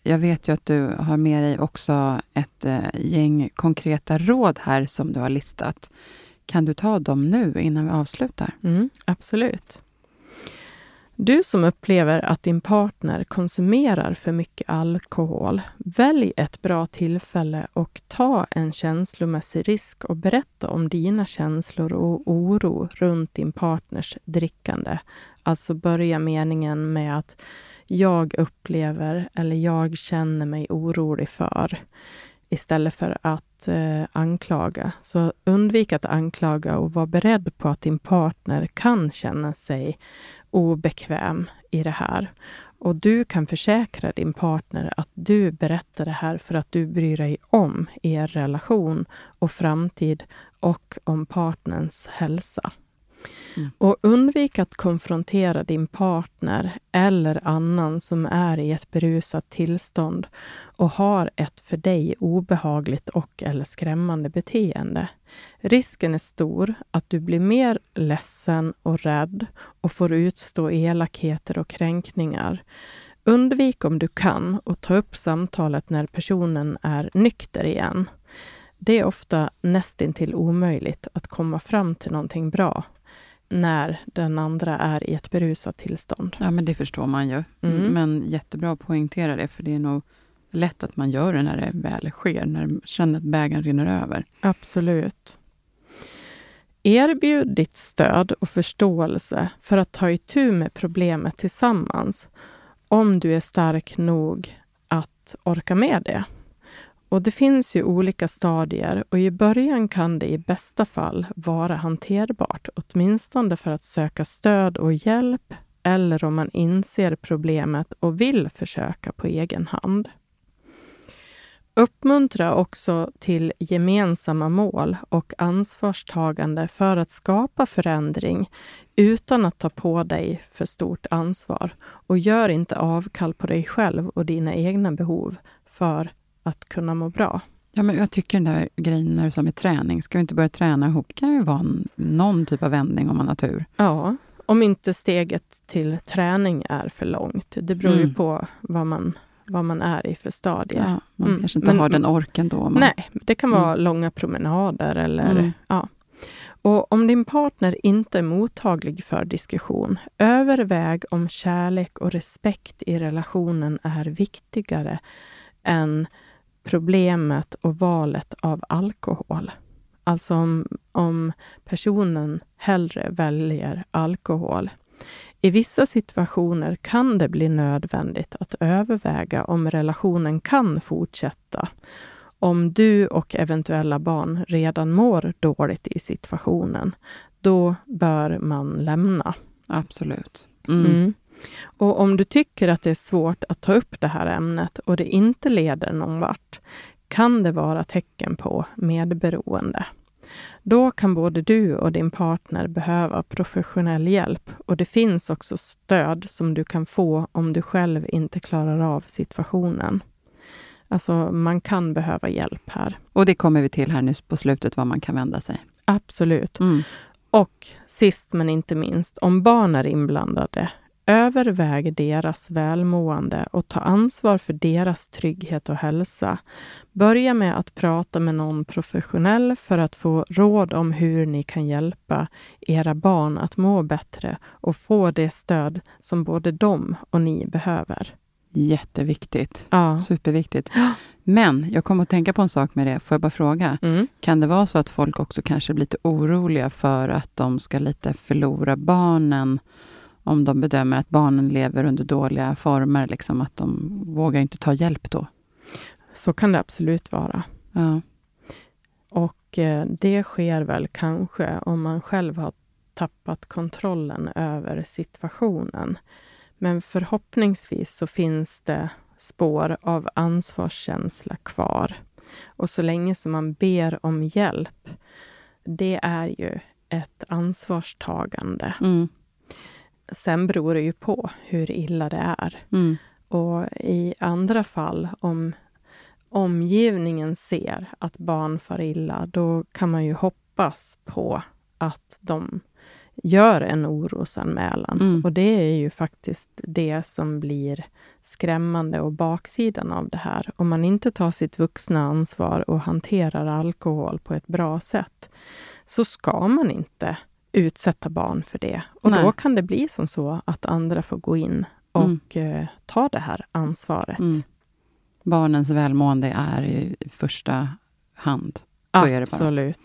Jag vet ju att du har med dig också ett eh, gäng konkreta råd här som du har listat. Kan du ta dem nu innan vi avslutar? Mm, absolut. Du som upplever att din partner konsumerar för mycket alkohol, välj ett bra tillfälle och ta en känslomässig risk och berätta om dina känslor och oro runt din partners drickande. Alltså börja meningen med att jag upplever eller jag känner mig orolig för istället för att eh, anklaga. Så undvik att anklaga och var beredd på att din partner kan känna sig obekväm i det här. Och du kan försäkra din partner att du berättar det här för att du bryr dig om er relation och framtid och om partnerns hälsa. Mm. Och undvik att konfrontera din partner eller annan som är i ett berusat tillstånd och har ett för dig obehagligt och eller skrämmande beteende. Risken är stor att du blir mer ledsen och rädd och får utstå elakheter och kränkningar. Undvik om du kan och ta upp samtalet när personen är nykter igen. Det är ofta nästintill omöjligt att komma fram till någonting bra när den andra är i ett berusat tillstånd. Ja, men det förstår man ju. Mm. Men jättebra att poängtera det, för det är nog lätt att man gör det när det väl sker, när man känner att bägaren rinner över. Absolut. Erbjud ditt stöd och förståelse för att ta itu med problemet tillsammans om du är stark nog att orka med det. Och Det finns ju olika stadier och i början kan det i bästa fall vara hanterbart, åtminstone för att söka stöd och hjälp eller om man inser problemet och vill försöka på egen hand. Uppmuntra också till gemensamma mål och ansvarstagande för att skapa förändring utan att ta på dig för stort ansvar. Och gör inte avkall på dig själv och dina egna behov för att kunna må bra. Ja, men jag tycker den där grejen när du sa med träning, ska vi inte börja träna ihop? Det kan ju vara någon typ av vändning om man har tur. Ja, om inte steget till träning är för långt. Det beror ju Mm. på vad man, vad man är i för stadie. Ja, man Mm, kanske inte men- har den orken då. Man, Nej, det kan vara Mm. långa promenader eller Mm. ja. Och om din partner inte är mottaglig för diskussion, överväg om kärlek och respekt i relationen är viktigare än problemet och valet av alkohol. Alltså om, om personen hellre väljer alkohol. I vissa situationer kan det bli nödvändigt att överväga om relationen kan fortsätta om du och eventuella barn redan mår dåligt i situationen, då bör man lämna. Absolut. Mm. Mm. Och om du tycker att det är svårt att ta upp det här ämnet och det inte leder någon vart, kan det vara tecken på medberoende. Då kan både du och din partner behöva professionell hjälp och det finns också stöd som du kan få om du själv inte klarar av situationen. Alltså, man kan behöva hjälp här. Och det kommer vi till här nu på slutet, var man kan vända sig. Absolut. Mm. Och sist men inte minst, om barn är inblandade, överväg deras välmående och ta ansvar för deras trygghet och hälsa. Börja med att prata med någon professionell för att få råd om hur ni kan hjälpa era barn att må bättre och få det stöd som både de och ni behöver. Jätteviktigt. Ja. Superviktigt. Men jag kommer att tänka på en sak med det. Får jag bara fråga? Mm. Kan det vara så att folk också kanske blir lite oroliga för att de ska lite förlora barnen om de bedömer att barnen lever under dåliga former, liksom att de vågar inte ta hjälp då? Så kan det absolut vara. Ja. Och eh, det sker väl kanske om man själv har tappat kontrollen över situationen. Men förhoppningsvis så finns det spår av ansvarskänsla kvar. Och så länge som man ber om hjälp, det är ju ett ansvarstagande. Mm. Sen beror det ju på hur illa det är. Mm. Och i andra fall, om omgivningen ser att barn far illa, då kan man ju hoppas på att de gör en orosanmälan. Mm. Och det är ju faktiskt det som blir skrämmande och baksidan av det här. Om man inte tar sitt vuxna ansvar och hanterar alkohol på ett bra sätt, så ska man inte utsätta barn för det. Och Nej. då kan det bli som så att andra får gå in och eh, ta det här ansvaret. Mm. Barnens välmående är i första hand. Så. Absolut.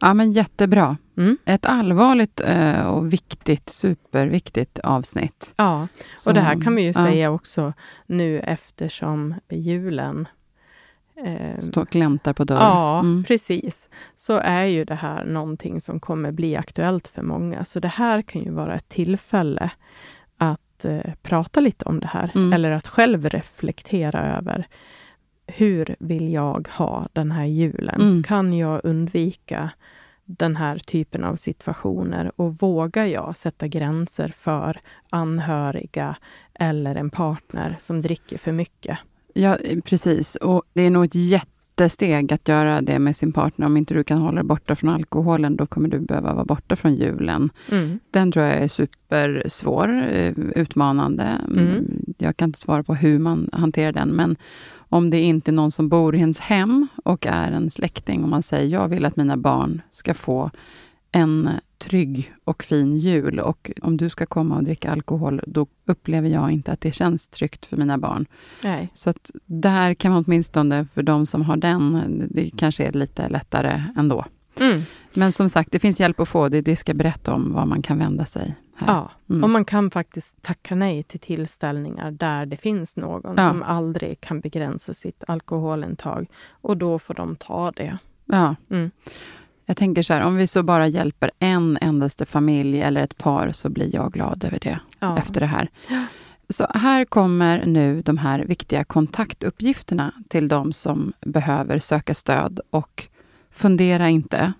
Ja, men jättebra. Mm. Ett allvarligt eh, och viktigt, superviktigt avsnitt. Ja, Så, och det här kan vi ju ja, säga också nu eftersom julen eh, och gläntar på dörren. Ja, Mm. precis. Så är ju det här någonting som kommer bli aktuellt för många. Så det här kan ju vara ett tillfälle att eh, prata lite om det här. Mm. Eller att själv reflektera över hur vill jag ha den här julen? Mm. Kan jag undvika den här typen av situationer och vågar jag sätta gränser för anhöriga eller en partner som dricker för mycket? Ja, precis. Och det är nog ett jättesteg att göra det med sin partner. Om inte du kan hålla dig borta från alkoholen, då kommer du behöva vara borta från julen. Mm. Den tror jag är supersvår, eh, utmanande. Mm, Mm. Jag kan inte svara på hur man hanterar den, men om det inte är någon som bor i ens hem och är en släkting och man säger jag vill att mina barn ska få en trygg och fin jul och om du ska komma och dricka alkohol, då upplever jag inte att det känns tryggt för mina barn. Nej. Så att där kan man åtminstone, för de som har den, det kanske är lite lättare ändå. Mm. Men som sagt, det finns hjälp att få. Det, det ska berätta om var man kan vända sig. Här. Ja, Mm. och man kan faktiskt tacka nej till tillställningar där det finns någon Ja. som aldrig kan begränsa sitt alkoholintag. Och då får de ta det. Ja. Mm. Jag tänker så här, om vi så bara hjälper en endaste familj eller ett par, så blir jag glad över det Ja. efter det här. Så här kommer nu de här viktiga kontaktuppgifterna till de som behöver söka stöd. Och fundera inte,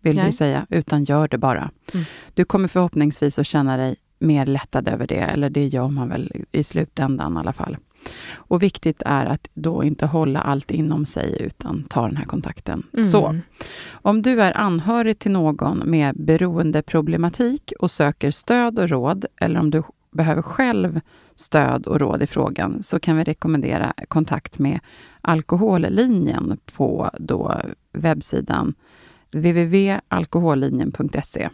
vill Nej. vi säga, utan gör det bara. Mm. Du kommer förhoppningsvis att känna dig mer lättad över det, eller det gör man väl i slutändan i alla fall. Och viktigt är att då inte hålla allt inom sig, utan ta den här kontakten. Mm. Så, om du är anhörig till någon med beroendeproblematik och söker stöd och råd, eller om du behöver själv stöd och råd i frågan, så kan vi rekommendera kontakt med Alkohollinjen på då webbsidan www.alkohollinjen.se.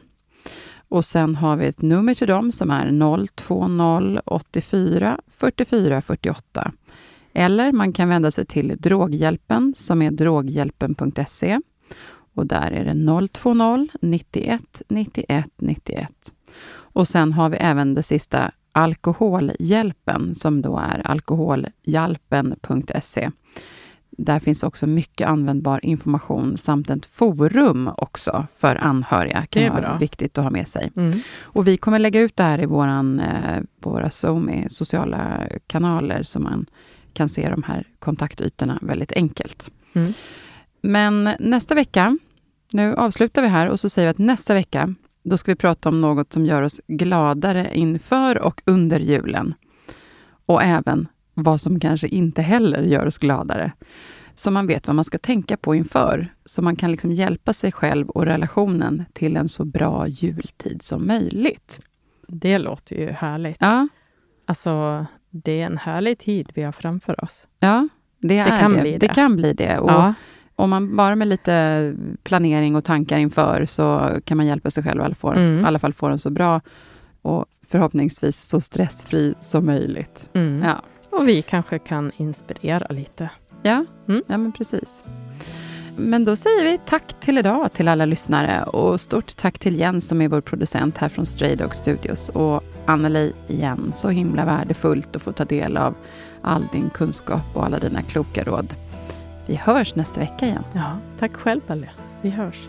Och sen har vi ett nummer till dem som är 020 84 44 48. Eller man kan vända sig till Droghjälpen som är droghjälpen.se. Och där är det 020 91 91 91. Och sen har vi även det sista Alkoholhjälpen som då är alkoholhjälpen.se. Där finns också mycket användbar information samt ett forum också för anhöriga. kan Det är vara viktigt att ha med sig. Mm. Och vi kommer lägga ut det här i våran, eh, våra Zoom sociala kanaler så man kan se de här kontaktytorna väldigt enkelt. Mm. Men nästa vecka, nu avslutar vi här och så säger vi att nästa vecka, då ska vi prata om något som gör oss gladare inför och under julen. Och även vad som kanske inte heller gör oss gladare. Så man vet vad man ska tänka på inför. Så man kan liksom hjälpa sig själv och relationen till en så bra jultid som möjligt. Det låter ju härligt. Ja, Alltså, det är en härlig tid vi har framför oss. ja det, är kan det. bli det det. kan bli det. Och ja. Om man bara med lite planering och tankar inför så kan man hjälpa sig själv och i alla fall, Mm. alla fall få den så bra och förhoppningsvis så stressfri som möjligt. Mm. Ja, Och vi kanske kan inspirera lite. ja, Mm. ja men precis. Men då säger vi tack till idag till alla lyssnare och stort tack till Jens som är vår producent här från Stray Dog Studios och Anneli igen. Så himla värdefullt att få ta del av all din kunskap och alla dina kloka råd. Vi hörs nästa vecka igen. Ja, tack själv, Belle. Vi hörs.